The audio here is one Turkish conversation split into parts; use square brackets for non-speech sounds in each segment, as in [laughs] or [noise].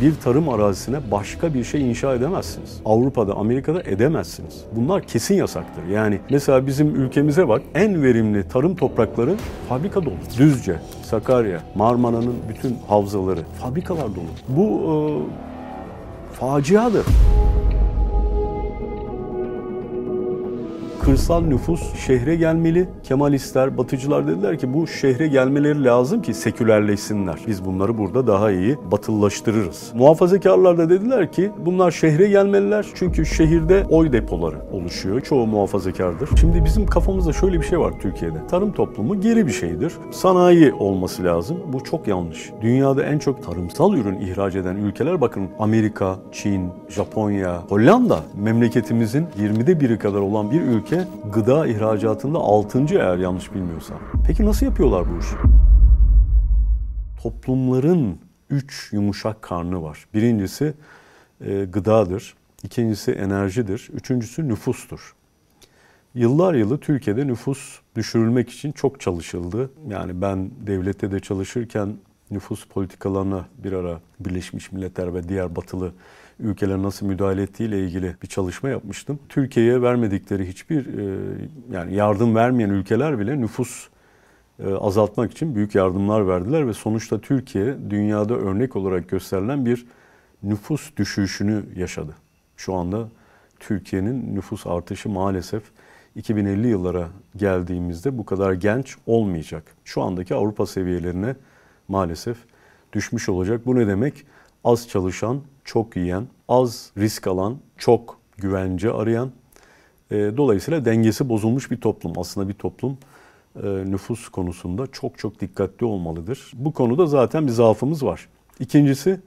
Bir tarım arazisine başka bir şey inşa edemezsiniz. Avrupa'da, Amerika'da edemezsiniz. Bunlar kesin yasaktır. Yani mesela bizim ülkemize bak en verimli tarım toprakları fabrika dolu. Düzce, Sakarya, Marmara'nın bütün havzaları fabrikalar dolu. Bu e, faciadır. Kırsal nüfus şehre gelmeli. Kemalistler, batıcılar dediler ki bu şehre gelmeleri lazım ki sekülerleşsinler. Biz bunları burada daha iyi batıllaştırırız. Muhafazakarlar da dediler ki bunlar şehre gelmeliler çünkü şehirde oy depoları oluşuyor. Çoğu muhafazakardır. Şimdi bizim kafamızda şöyle bir şey var Türkiye'de. Tarım toplumu geri bir şeydir. Sanayi olması lazım. Bu çok yanlış. Dünyada en çok tarımsal ürün ihraç eden ülkeler bakın Amerika, Çin, Japonya, Hollanda memleketimizin 20'de biri kadar olan bir ülke ülke gıda ihracatında 6. eğer yanlış bilmiyorsam. Peki nasıl yapıyorlar bu işi? Toplumların üç yumuşak karnı var. Birincisi e, gıdadır, ikincisi enerjidir, üçüncüsü nüfustur. Yıllar yılı Türkiye'de nüfus düşürülmek için çok çalışıldı. Yani ben devlette de çalışırken nüfus politikalarına bir ara Birleşmiş Milletler ve diğer batılı ülkeler nasıl müdahale ettiğiyle ilgili bir çalışma yapmıştım. Türkiye'ye vermedikleri hiçbir e, yani yardım vermeyen ülkeler bile nüfus e, azaltmak için büyük yardımlar verdiler ve sonuçta Türkiye dünyada örnek olarak gösterilen bir nüfus düşüşünü yaşadı. Şu anda Türkiye'nin nüfus artışı maalesef 2050 yıllara geldiğimizde bu kadar genç olmayacak. Şu andaki Avrupa seviyelerine maalesef düşmüş olacak. Bu ne demek? Az çalışan, çok yiyen, az risk alan, çok güvence arayan, e, dolayısıyla dengesi bozulmuş bir toplum. Aslında bir toplum e, nüfus konusunda çok çok dikkatli olmalıdır. Bu konuda zaten bir zaafımız var. İkincisi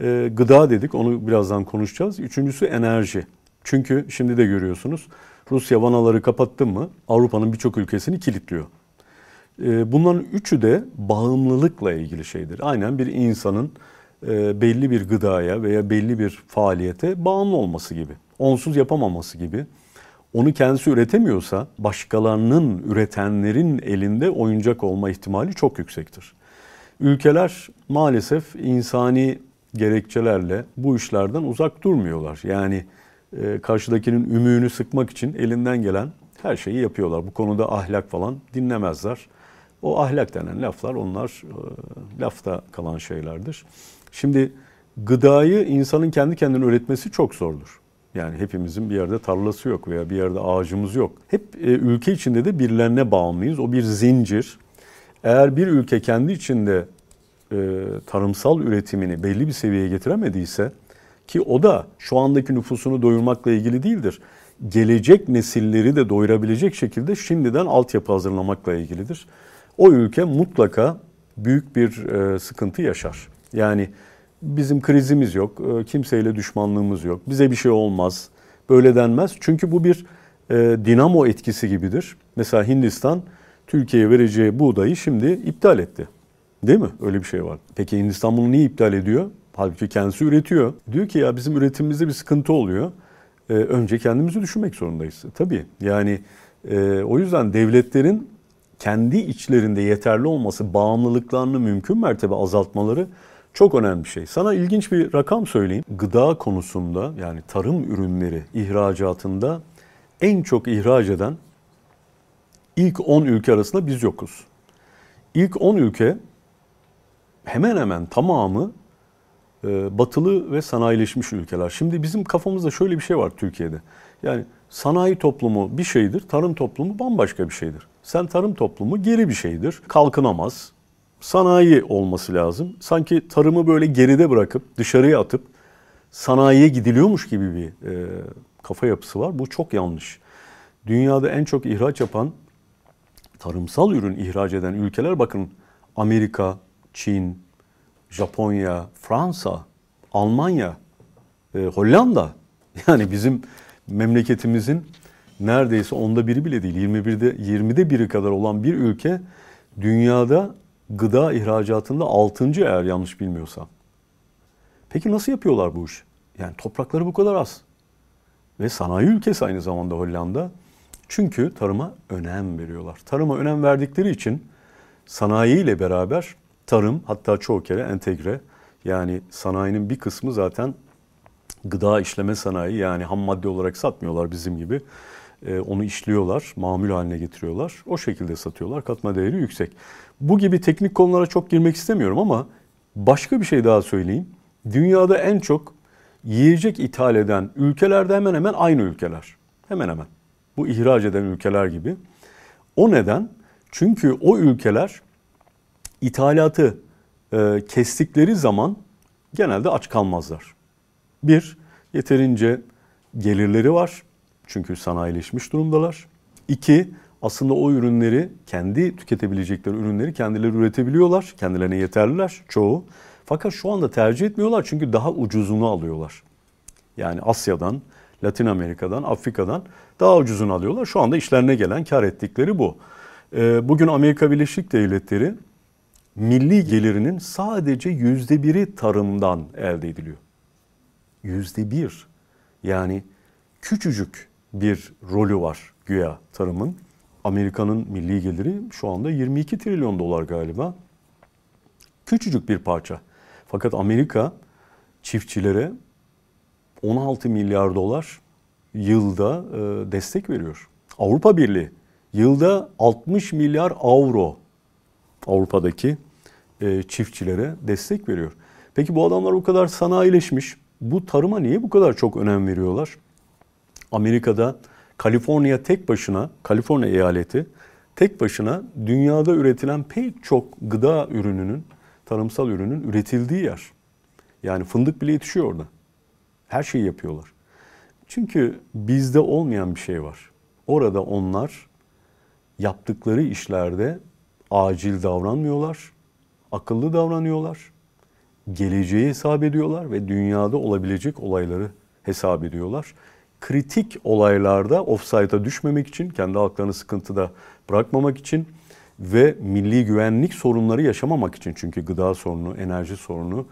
e, gıda dedik, onu birazdan konuşacağız. Üçüncüsü enerji. Çünkü şimdi de görüyorsunuz Rusya vanaları kapattı mı Avrupa'nın birçok ülkesini kilitliyor. Bunların üçü de bağımlılıkla ilgili şeydir. Aynen bir insanın e, belli bir gıdaya veya belli bir faaliyete bağımlı olması gibi. Onsuz yapamaması gibi. Onu kendisi üretemiyorsa başkalarının üretenlerin elinde oyuncak olma ihtimali çok yüksektir. Ülkeler maalesef insani gerekçelerle bu işlerden uzak durmuyorlar. Yani e, karşıdakinin ümüğünü sıkmak için elinden gelen her şeyi yapıyorlar. Bu konuda ahlak falan dinlemezler. O ahlak denen laflar onlar e, lafta kalan şeylerdir. Şimdi gıdayı insanın kendi kendine üretmesi çok zordur. Yani hepimizin bir yerde tarlası yok veya bir yerde ağacımız yok. Hep e, ülke içinde de birilerine bağımlıyız. O bir zincir. Eğer bir ülke kendi içinde e, tarımsal üretimini belli bir seviyeye getiremediyse ki o da şu andaki nüfusunu doyurmakla ilgili değildir. Gelecek nesilleri de doyurabilecek şekilde şimdiden altyapı hazırlamakla ilgilidir. O ülke mutlaka büyük bir e, sıkıntı yaşar. Yani bizim krizimiz yok, e, kimseyle düşmanlığımız yok, bize bir şey olmaz, böyle denmez. Çünkü bu bir e, dinamo etkisi gibidir. Mesela Hindistan Türkiye'ye vereceği buğdayı şimdi iptal etti. Değil mi? Öyle bir şey var. Peki Hindistan bunu niye iptal ediyor? Halbuki kendisi üretiyor. Diyor ki ya bizim üretimimizde bir sıkıntı oluyor. Ee, önce kendimizi düşünmek zorundayız. Tabii yani e, o yüzden devletlerin kendi içlerinde yeterli olması, bağımlılıklarını mümkün mertebe azaltmaları çok önemli bir şey. Sana ilginç bir rakam söyleyeyim. Gıda konusunda yani tarım ürünleri ihracatında en çok ihraç eden ilk 10 ülke arasında biz yokuz. İlk 10 ülke hemen hemen tamamı e, batılı ve sanayileşmiş ülkeler. Şimdi bizim kafamızda şöyle bir şey var Türkiye'de. Yani sanayi toplumu bir şeydir, tarım toplumu bambaşka bir şeydir. Sen tarım toplumu geri bir şeydir, kalkınamaz, sanayi olması lazım. Sanki tarımı böyle geride bırakıp dışarıya atıp sanayiye gidiliyormuş gibi bir e, kafa yapısı var. Bu çok yanlış. Dünyada en çok ihraç yapan tarımsal ürün ihraç eden ülkeler bakın Amerika, Çin, Japonya, Fransa, Almanya, e, Hollanda. [laughs] Yani bizim memleketimizin neredeyse onda biri bile değil 21'de 20'de biri kadar olan bir ülke dünyada gıda ihracatında 6. eğer yanlış bilmiyorsam. Peki nasıl yapıyorlar bu iş? Yani toprakları bu kadar az. Ve sanayi ülkesi aynı zamanda Hollanda. Çünkü tarıma önem veriyorlar. Tarıma önem verdikleri için sanayi ile beraber tarım hatta çoğu kere entegre Yani sanayinin bir kısmı zaten gıda işleme sanayi yani ham madde olarak satmıyorlar bizim gibi. Ee, onu işliyorlar, mamul haline getiriyorlar. O şekilde satıyorlar. Katma değeri yüksek. Bu gibi teknik konulara çok girmek istemiyorum ama başka bir şey daha söyleyeyim. Dünyada en çok yiyecek ithal eden ülkelerde hemen hemen aynı ülkeler. Hemen hemen. Bu ihraç eden ülkeler gibi. O neden? Çünkü o ülkeler ithalatı e, kestikleri zaman genelde aç kalmazlar. Bir, yeterince gelirleri var. Çünkü sanayileşmiş durumdalar. İki, aslında o ürünleri, kendi tüketebilecekleri ürünleri kendileri üretebiliyorlar. Kendilerine yeterliler çoğu. Fakat şu anda tercih etmiyorlar çünkü daha ucuzunu alıyorlar. Yani Asya'dan, Latin Amerika'dan, Afrika'dan daha ucuzunu alıyorlar. Şu anda işlerine gelen kar ettikleri bu. Ee, bugün Amerika Birleşik Devletleri milli gelirinin sadece yüzde biri tarımdan elde ediliyor. Yüzde bir. Yani küçücük bir rolü var güya tarımın. Amerika'nın milli geliri şu anda 22 trilyon dolar galiba. Küçücük bir parça. Fakat Amerika çiftçilere 16 milyar dolar yılda e, destek veriyor. Avrupa Birliği yılda 60 milyar avro Avrupa'daki e, çiftçilere destek veriyor. Peki bu adamlar bu kadar sanayileşmiş. Bu tarıma niye bu kadar çok önem veriyorlar? Amerika'da Kaliforniya tek başına, Kaliforniya eyaleti tek başına dünyada üretilen pek çok gıda ürününün, tarımsal ürünün üretildiği yer. Yani fındık bile yetişiyor orada. Her şeyi yapıyorlar. Çünkü bizde olmayan bir şey var. Orada onlar yaptıkları işlerde acil davranmıyorlar, akıllı davranıyorlar, geleceği hesap ediyorlar ve dünyada olabilecek olayları hesap ediyorlar. Kritik olaylarda offside'a düşmemek için, kendi halklarını sıkıntıda bırakmamak için ve milli güvenlik sorunları yaşamamak için. Çünkü gıda sorunu, enerji sorunu,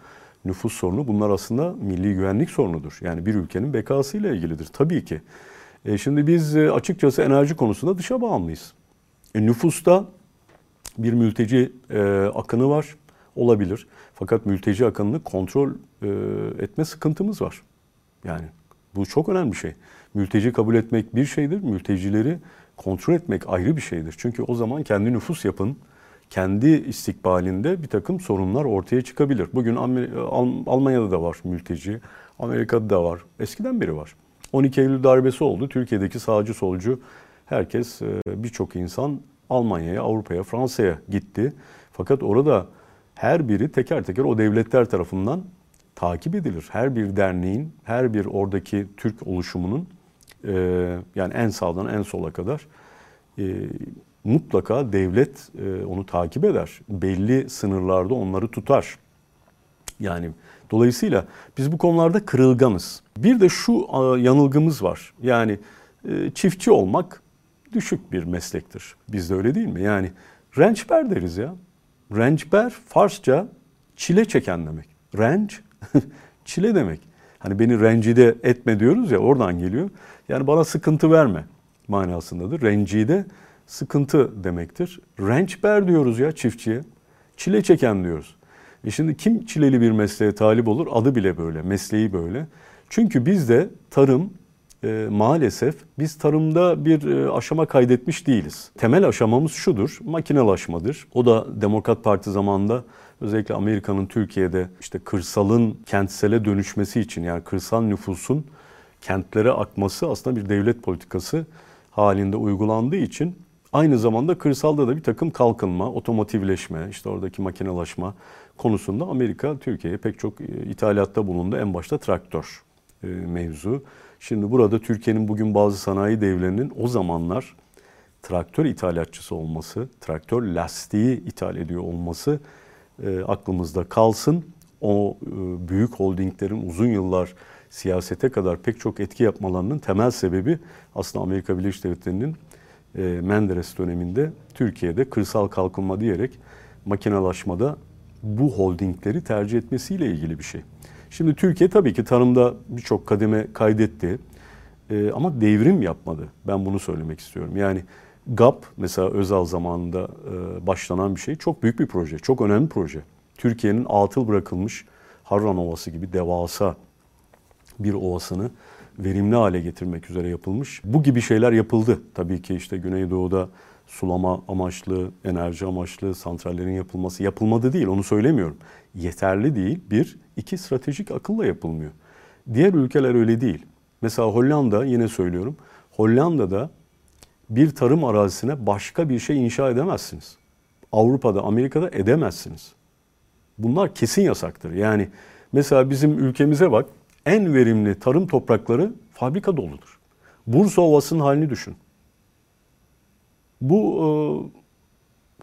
nüfus sorunu bunlar aslında milli güvenlik sorunudur. Yani bir ülkenin bekasıyla ilgilidir tabii ki. E şimdi biz e, açıkçası enerji konusunda dışa bağımlıyız. E, nüfusta bir mülteci e, akını var olabilir. Fakat mülteci akınını kontrol e, etme sıkıntımız var. Yani bu çok önemli bir şey. Mülteci kabul etmek bir şeydir. Mültecileri kontrol etmek ayrı bir şeydir. Çünkü o zaman kendi nüfus yapın, kendi istikbalinde bir takım sorunlar ortaya çıkabilir. Bugün Almanya'da da var mülteci, Amerika'da da var. Eskiden beri var. 12 Eylül darbesi oldu. Türkiye'deki sağcı solcu herkes e, birçok insan Almanya'ya, Avrupa'ya, Fransa'ya gitti. Fakat orada her biri teker teker o devletler tarafından takip edilir. Her bir derneğin, her bir oradaki Türk oluşumunun e, yani en sağdan en sola kadar e, mutlaka devlet e, onu takip eder. Belli sınırlarda onları tutar. Yani dolayısıyla biz bu konularda kırılganız. Bir de şu yanılgımız var. Yani e, çiftçi olmak düşük bir meslektir. Bizde öyle değil mi? Yani rençber deriz ya. Rençber Farsça çile çeken demek. Renç [laughs] çile demek. Hani beni rencide etme diyoruz ya oradan geliyor. Yani bana sıkıntı verme manasındadır. Rencide sıkıntı demektir. Rençber diyoruz ya çiftçiye. Çile çeken diyoruz. E şimdi kim çileli bir mesleğe talip olur? Adı bile böyle, mesleği böyle. Çünkü bizde tarım e, maalesef biz tarımda bir e, aşama kaydetmiş değiliz. Temel aşamamız şudur, makinelaşmadır. O da Demokrat Parti zamanında özellikle Amerika'nın Türkiye'de işte kırsalın kentsele dönüşmesi için yani kırsal nüfusun kentlere akması aslında bir devlet politikası halinde uygulandığı için aynı zamanda kırsalda da bir takım kalkınma, otomotivleşme, işte oradaki makinelaşma konusunda Amerika Türkiye'ye pek çok e, ithalatta bulundu. En başta traktör e, mevzu. Şimdi burada Türkiye'nin bugün bazı sanayi devlerinin o zamanlar traktör ithalatçısı olması, traktör lastiği ithal ediyor olması e, aklımızda kalsın. O e, büyük holdinglerin uzun yıllar siyasete kadar pek çok etki yapmalarının temel sebebi aslında Amerika Birleşik Devletleri'nin e, Menderes döneminde Türkiye'de kırsal kalkınma diyerek makinalaşmada bu holdingleri tercih etmesiyle ilgili bir şey. Şimdi Türkiye tabii ki tarımda birçok kademe kaydetti e, ama devrim yapmadı. Ben bunu söylemek istiyorum. Yani GAP mesela Özal zamanında e, başlanan bir şey çok büyük bir proje, çok önemli bir proje. Türkiye'nin atıl bırakılmış Harran Ovası gibi devasa bir ovasını verimli hale getirmek üzere yapılmış. Bu gibi şeyler yapıldı. Tabii ki işte Güneydoğu'da sulama amaçlı, enerji amaçlı santrallerin yapılması yapılmadı değil onu söylemiyorum. Yeterli değil. Bir, iki stratejik akılla yapılmıyor. Diğer ülkeler öyle değil. Mesela Hollanda yine söylüyorum. Hollanda'da bir tarım arazisine başka bir şey inşa edemezsiniz. Avrupa'da, Amerika'da edemezsiniz. Bunlar kesin yasaktır. Yani mesela bizim ülkemize bak en verimli tarım toprakları fabrika doludur. Bursa Ovası'nın halini düşün. Bu e,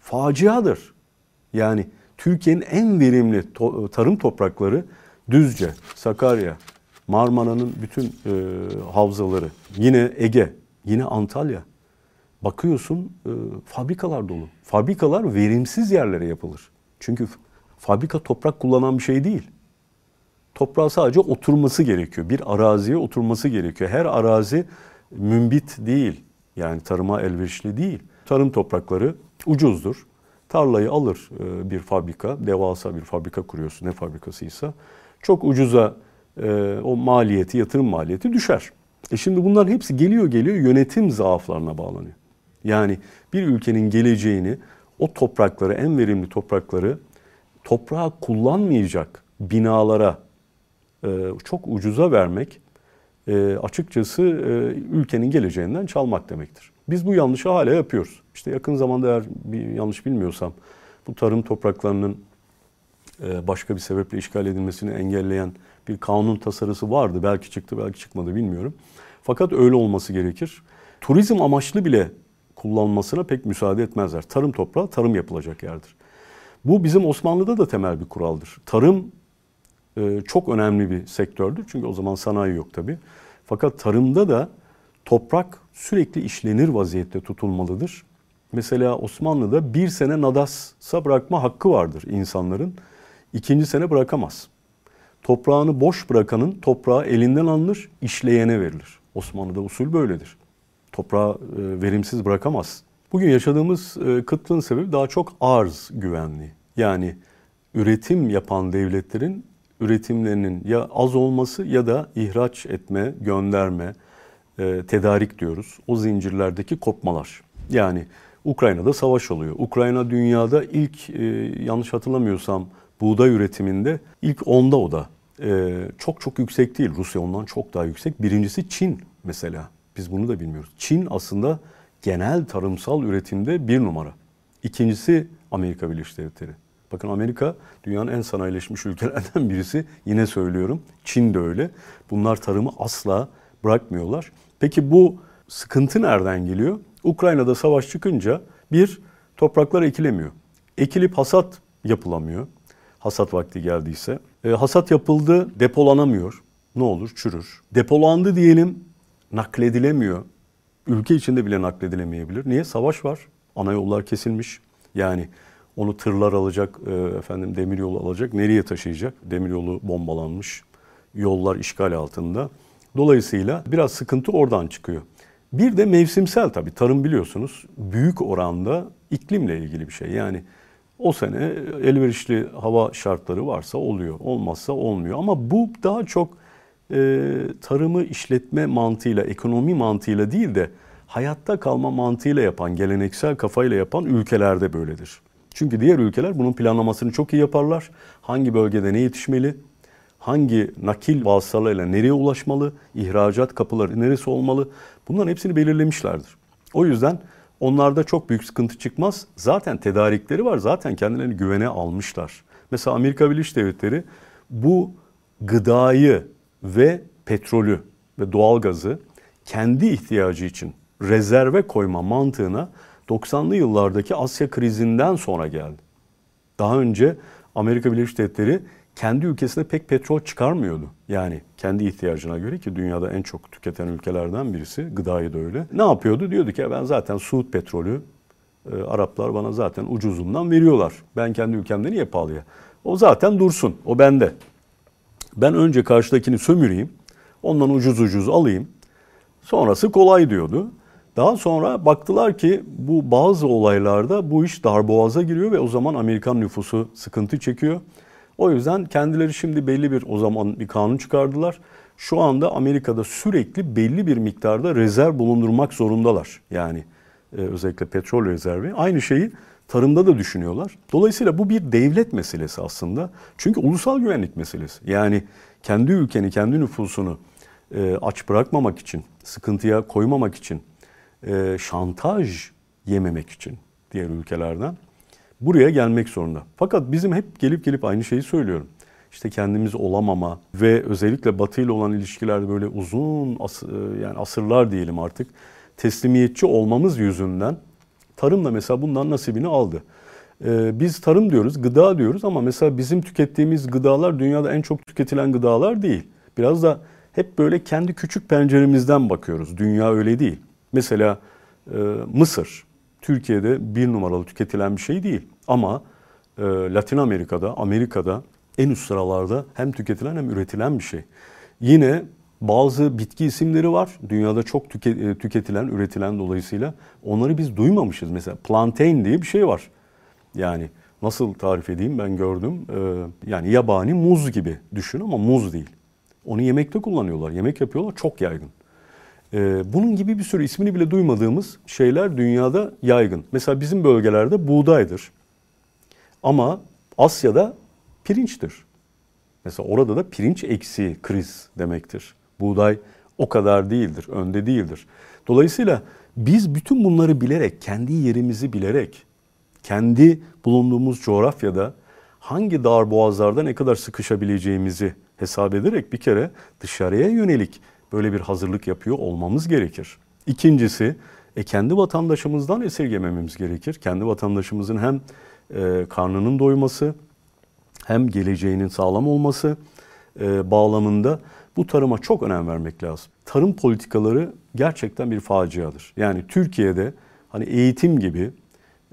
faciadır. Yani Türkiye'nin en verimli to- tarım toprakları Düzce, Sakarya, Marmara'nın bütün e, havzaları, yine Ege, yine Antalya. Bakıyorsun e, fabrikalar dolu. Fabrikalar verimsiz yerlere yapılır. Çünkü fabrika toprak kullanan bir şey değil. Toprağa sadece oturması gerekiyor. Bir araziye oturması gerekiyor. Her arazi mümbit değil. Yani tarıma elverişli değil. Tarım toprakları ucuzdur. Tarlayı alır e, bir fabrika, devasa bir fabrika kuruyorsun ne fabrikasıysa. Çok ucuza e, o maliyeti, yatırım maliyeti düşer. E şimdi bunların hepsi geliyor geliyor yönetim zaaflarına bağlanıyor. Yani bir ülkenin geleceğini o toprakları, en verimli toprakları toprağı kullanmayacak binalara e, çok ucuza vermek e, açıkçası e, ülkenin geleceğinden çalmak demektir. Biz bu yanlışı hala yapıyoruz. İşte yakın zamanda eğer bir yanlış bilmiyorsam bu tarım topraklarının başka bir sebeple işgal edilmesini engelleyen bir kanun tasarısı vardı. Belki çıktı belki çıkmadı bilmiyorum. Fakat öyle olması gerekir. Turizm amaçlı bile kullanılmasına pek müsaade etmezler. Tarım toprağı tarım yapılacak yerdir. Bu bizim Osmanlı'da da temel bir kuraldır. Tarım e, çok önemli bir sektördür. Çünkü o zaman sanayi yok tabii. Fakat tarımda da toprak sürekli işlenir vaziyette tutulmalıdır. Mesela Osmanlı'da bir sene nadasa bırakma hakkı vardır insanların. İkinci sene bırakamaz. Toprağını boş bırakanın toprağı elinden alınır, işleyene verilir. Osmanlı'da usul böyledir. Toprağı e, verimsiz bırakamaz. Bugün yaşadığımız e, kıtlığın sebebi daha çok arz güvenliği. Yani üretim yapan devletlerin üretimlerinin ya az olması ya da ihraç etme, gönderme, e, tedarik diyoruz. O zincirlerdeki kopmalar. Yani Ukrayna'da savaş oluyor. Ukrayna dünyada ilk yanlış hatırlamıyorsam buğday üretiminde ilk onda o da. Çok çok yüksek değil. Rusya ondan çok daha yüksek. Birincisi Çin mesela. Biz bunu da bilmiyoruz. Çin aslında genel tarımsal üretimde bir numara. İkincisi Amerika Birleşik Devletleri. Bakın Amerika dünyanın en sanayileşmiş ülkelerden birisi. Yine söylüyorum. Çin de öyle. Bunlar tarımı asla bırakmıyorlar. Peki bu sıkıntı nereden geliyor? Ukrayna'da savaş çıkınca bir topraklar ekilemiyor. Ekilip hasat yapılamıyor. Hasat vakti geldiyse. E, hasat yapıldı, depolanamıyor. Ne olur? Çürür. Depolandı diyelim, nakledilemiyor. Ülke içinde bile nakledilemeyebilir. Niye? Savaş var. Ana yollar kesilmiş. Yani onu tırlar alacak, e, efendim demiryolu alacak. Nereye taşıyacak? Demiryolu bombalanmış. Yollar işgal altında. Dolayısıyla biraz sıkıntı oradan çıkıyor. Bir de mevsimsel tabii. Tarım biliyorsunuz büyük oranda iklimle ilgili bir şey. Yani o sene elverişli hava şartları varsa oluyor, olmazsa olmuyor. Ama bu daha çok e, tarımı işletme mantığıyla, ekonomi mantığıyla değil de hayatta kalma mantığıyla yapan, geleneksel kafayla yapan ülkelerde böyledir. Çünkü diğer ülkeler bunun planlamasını çok iyi yaparlar. Hangi bölgede ne yetişmeli, hangi nakil vasıtalarıyla nereye ulaşmalı, ihracat kapıları neresi olmalı bunların hepsini belirlemişlerdir. O yüzden onlarda çok büyük sıkıntı çıkmaz. Zaten tedarikleri var, zaten kendilerini güvene almışlar. Mesela Amerika Birleşik Devletleri bu gıdayı ve petrolü ve doğalgazı kendi ihtiyacı için rezerve koyma mantığına 90'lı yıllardaki Asya krizinden sonra geldi. Daha önce Amerika Birleşik Devletleri kendi ülkesine pek petrol çıkarmıyordu. Yani kendi ihtiyacına göre ki dünyada en çok tüketen ülkelerden birisi, gıdayı da öyle. Ne yapıyordu? Diyordu ki ben zaten Suud petrolü, e, Araplar bana zaten ucuzundan veriyorlar. Ben kendi ülkemde niye pahalıya? O zaten dursun, o bende. Ben önce karşıdakini sömüreyim, ondan ucuz ucuz alayım. Sonrası kolay diyordu. Daha sonra baktılar ki bu bazı olaylarda bu iş darboğaza giriyor ve o zaman Amerikan nüfusu sıkıntı çekiyor. O yüzden kendileri şimdi belli bir o zaman bir kanun çıkardılar. Şu anda Amerika'da sürekli belli bir miktarda rezerv bulundurmak zorundalar. Yani e, özellikle petrol rezervi. Aynı şeyi tarımda da düşünüyorlar. Dolayısıyla bu bir devlet meselesi aslında. Çünkü ulusal güvenlik meselesi. Yani kendi ülkeni, kendi nüfusunu e, aç bırakmamak için, sıkıntıya koymamak için, e, şantaj yememek için diğer ülkelerden buraya gelmek zorunda. Fakat bizim hep gelip gelip aynı şeyi söylüyorum. İşte kendimiz olamama ve özellikle Batı ile olan ilişkilerde böyle uzun as yani asırlar diyelim artık teslimiyetçi olmamız yüzünden tarım da mesela bundan nasibini aldı. Ee, biz tarım diyoruz, gıda diyoruz ama mesela bizim tükettiğimiz gıdalar dünyada en çok tüketilen gıdalar değil. Biraz da hep böyle kendi küçük penceremizden bakıyoruz. Dünya öyle değil. Mesela e, Mısır Türkiye'de bir numaralı tüketilen bir şey değil. Ama e, Latin Amerika'da, Amerika'da en üst sıralarda hem tüketilen hem üretilen bir şey. Yine bazı bitki isimleri var. Dünyada çok e, tüketilen, üretilen dolayısıyla onları biz duymamışız. Mesela plantain diye bir şey var. Yani nasıl tarif edeyim ben gördüm. Ee, yani yabani muz gibi düşün ama muz değil. Onu yemekte kullanıyorlar. Yemek yapıyorlar çok yaygın. Ee, bunun gibi bir sürü ismini bile duymadığımız şeyler dünyada yaygın. Mesela bizim bölgelerde buğdaydır. Ama Asya'da pirinçtir. Mesela orada da pirinç eksiği kriz demektir. Buğday o kadar değildir, önde değildir. Dolayısıyla biz bütün bunları bilerek, kendi yerimizi bilerek, kendi bulunduğumuz coğrafyada hangi dar boğazlarda ne kadar sıkışabileceğimizi hesap ederek bir kere dışarıya yönelik böyle bir hazırlık yapıyor olmamız gerekir. İkincisi, e, kendi vatandaşımızdan esirgemememiz gerekir. Kendi vatandaşımızın hem e, karnının doyması hem geleceğinin sağlam olması e, bağlamında bu tarıma çok önem vermek lazım. Tarım politikaları gerçekten bir faciadır. Yani Türkiye'de hani eğitim gibi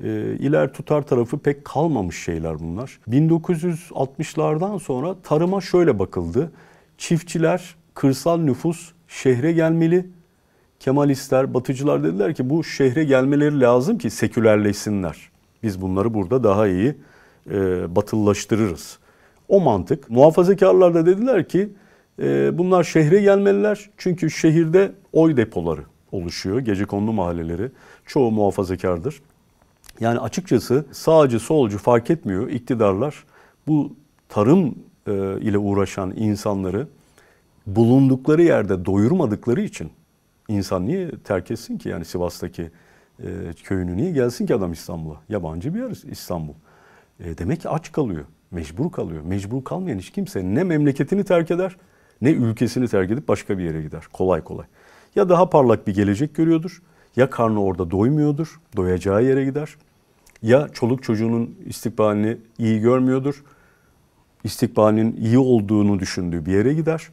e, iler tutar tarafı pek kalmamış şeyler bunlar. 1960'lardan sonra tarıma şöyle bakıldı. Çiftçiler, kırsal nüfus şehre gelmeli. Kemalistler, batıcılar dediler ki bu şehre gelmeleri lazım ki sekülerleşsinler. Biz bunları burada daha iyi e, batıllaştırırız. O mantık. Muhafazakarlar da dediler ki e, bunlar şehre gelmeliler. Çünkü şehirde oy depoları oluşuyor. Gece konulu mahalleleri. Çoğu muhafazakardır. Yani açıkçası sağcı solcu fark etmiyor iktidarlar bu tarım e, ile uğraşan insanları bulundukları yerde doyurmadıkları için insan niye terk etsin ki yani Sivas'taki e, köyünü niye gelsin ki adam İstanbul'a? Yabancı bir yer İstanbul. E, demek ki aç kalıyor, mecbur kalıyor. Mecbur kalmayan hiç kimse ne memleketini terk eder ne ülkesini terk edip başka bir yere gider kolay kolay. Ya daha parlak bir gelecek görüyordur ya karnı orada doymuyordur, doyacağı yere gider. Ya çoluk çocuğunun istikbalini iyi görmüyordur, istikbalinin iyi olduğunu düşündüğü bir yere gider.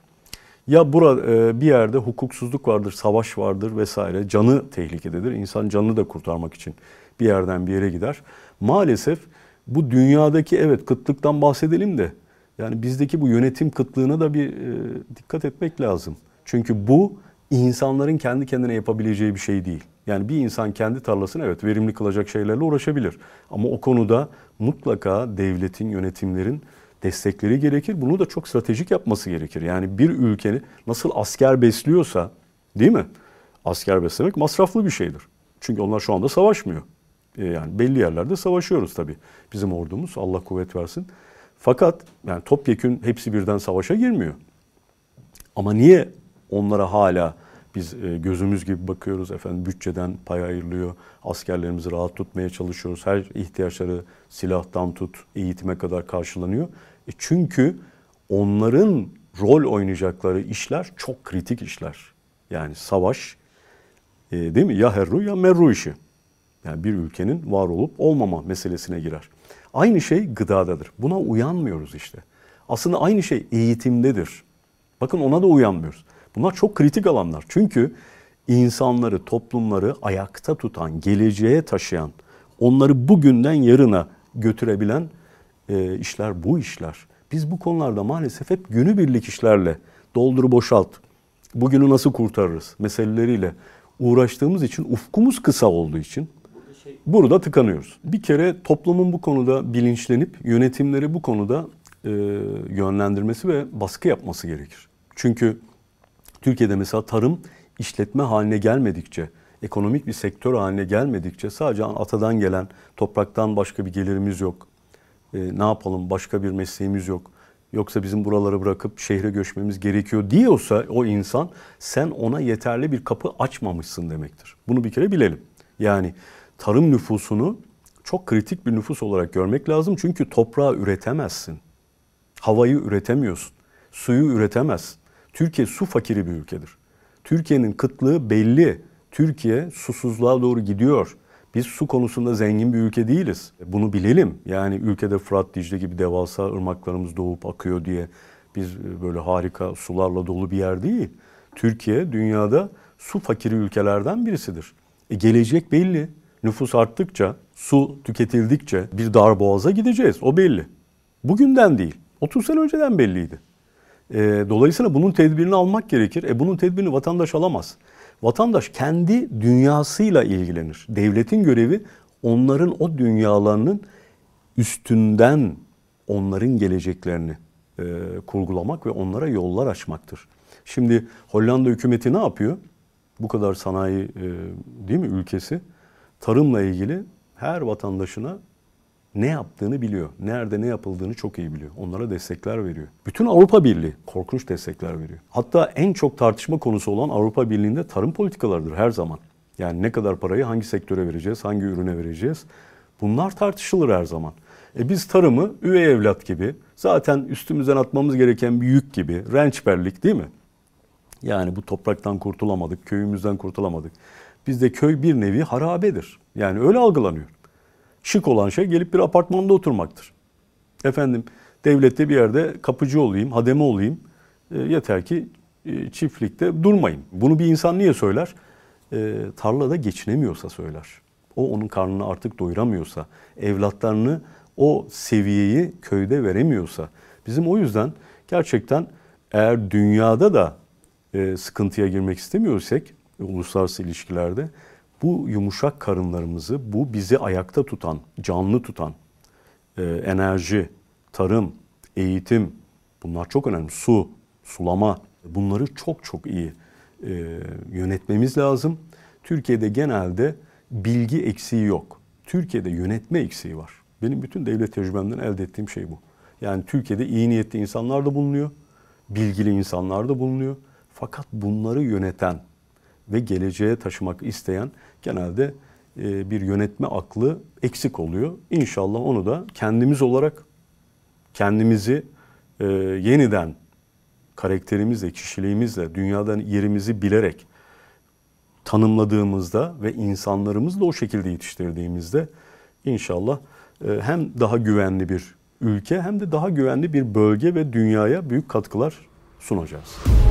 Ya burada e, bir yerde hukuksuzluk vardır, savaş vardır vesaire. Canı tehlikededir. İnsan canını da kurtarmak için bir yerden bir yere gider. Maalesef bu dünyadaki evet kıtlıktan bahsedelim de yani bizdeki bu yönetim kıtlığına da bir e, dikkat etmek lazım. Çünkü bu insanların kendi kendine yapabileceği bir şey değil. Yani bir insan kendi tarlasını evet verimli kılacak şeylerle uğraşabilir. Ama o konuda mutlaka devletin, yönetimlerin destekleri gerekir. Bunu da çok stratejik yapması gerekir. Yani bir ülkenin nasıl asker besliyorsa değil mi? Asker beslemek masraflı bir şeydir. Çünkü onlar şu anda savaşmıyor. E, yani belli yerlerde savaşıyoruz tabii. Bizim ordumuz Allah kuvvet versin. Fakat yani topyekün hepsi birden savaşa girmiyor. Ama niye onlara hala biz e, gözümüz gibi bakıyoruz efendim bütçeden pay ayrılıyor. Askerlerimizi rahat tutmaya çalışıyoruz. Her ihtiyaçları silahtan tut eğitime kadar karşılanıyor. E çünkü onların rol oynayacakları işler çok kritik işler. Yani savaş e, değil mi? Ya herru ya merru işi. Yani bir ülkenin var olup olmama meselesine girer. Aynı şey gıdadadır. Buna uyanmıyoruz işte. Aslında aynı şey eğitimdedir. Bakın ona da uyanmıyoruz. Bunlar çok kritik alanlar. Çünkü insanları, toplumları ayakta tutan, geleceğe taşıyan, onları bugünden yarına götürebilen e, işler bu işler. Biz bu konularda maalesef hep günübirlik işlerle doldur boşalt, bugünü nasıl kurtarırız meseleleriyle uğraştığımız için ufkumuz kısa olduğu için burada tıkanıyoruz. Bir kere toplumun bu konuda bilinçlenip yönetimleri bu konuda e, yönlendirmesi ve baskı yapması gerekir. Çünkü Türkiye'de mesela tarım işletme haline gelmedikçe, ekonomik bir sektör haline gelmedikçe sadece atadan gelen topraktan başka bir gelirimiz yok. E, ne yapalım başka bir mesleğimiz yok. Yoksa bizim buraları bırakıp şehre göçmemiz gerekiyor diyorsa o insan sen ona yeterli bir kapı açmamışsın demektir. Bunu bir kere bilelim. Yani tarım nüfusunu çok kritik bir nüfus olarak görmek lazım. Çünkü toprağı üretemezsin. Havayı üretemiyorsun. Suyu üretemezsin. Türkiye su fakiri bir ülkedir. Türkiye'nin kıtlığı belli. Türkiye susuzluğa doğru gidiyor. Biz su konusunda zengin bir ülke değiliz. Bunu bilelim. Yani ülkede Fırat, Dicle gibi devasa ırmaklarımız doğup akıyor diye biz böyle harika sularla dolu bir yer değil. Türkiye dünyada su fakiri ülkelerden birisidir. E gelecek belli. Nüfus arttıkça, su tüketildikçe bir dar boğaza gideceğiz. O belli. Bugünden değil. 30 sene önceden belliydi. E, dolayısıyla bunun tedbirini almak gerekir. E bunun tedbirini vatandaş alamaz. Vatandaş kendi dünyasıyla ilgilenir. Devletin görevi onların o dünyalarının üstünden onların geleceklerini e, kurgulamak ve onlara yollar açmaktır. Şimdi Hollanda hükümeti ne yapıyor? Bu kadar sanayi e, değil mi ülkesi? Tarımla ilgili her vatandaşına ne yaptığını biliyor. Nerede ne yapıldığını çok iyi biliyor. Onlara destekler veriyor. Bütün Avrupa Birliği korkunç destekler veriyor. Hatta en çok tartışma konusu olan Avrupa Birliği'nde tarım politikalarıdır her zaman. Yani ne kadar parayı hangi sektöre vereceğiz, hangi ürüne vereceğiz? Bunlar tartışılır her zaman. E biz tarımı üvey evlat gibi, zaten üstümüzden atmamız gereken bir yük gibi, rençberlik değil mi? Yani bu topraktan kurtulamadık, köyümüzden kurtulamadık. Bizde köy bir nevi harabedir. Yani öyle algılanıyor. Şık olan şey gelip bir apartmanda oturmaktır. Efendim devlette bir yerde kapıcı olayım, hademe olayım. E, yeter ki e, çiftlikte durmayın. Bunu bir insan niye söyler? E, tarlada geçinemiyorsa söyler. O onun karnını artık doyuramıyorsa, evlatlarını o seviyeyi köyde veremiyorsa. Bizim o yüzden gerçekten eğer dünyada da e, sıkıntıya girmek istemiyorsak uluslararası ilişkilerde bu yumuşak karınlarımızı, bu bizi ayakta tutan, canlı tutan e, enerji, tarım, eğitim bunlar çok önemli. Su, sulama bunları çok çok iyi e, yönetmemiz lazım. Türkiye'de genelde bilgi eksiği yok. Türkiye'de yönetme eksiği var. Benim bütün devlet tecrübemden elde ettiğim şey bu. Yani Türkiye'de iyi niyetli insanlar da bulunuyor, bilgili insanlar da bulunuyor. Fakat bunları yöneten ve geleceğe taşımak isteyen genelde e, bir yönetme aklı eksik oluyor. İnşallah onu da kendimiz olarak kendimizi e, yeniden karakterimizle, kişiliğimizle, dünyadan yerimizi bilerek tanımladığımızda ve insanlarımızla o şekilde yetiştirdiğimizde inşallah e, hem daha güvenli bir ülke hem de daha güvenli bir bölge ve dünyaya büyük katkılar sunacağız.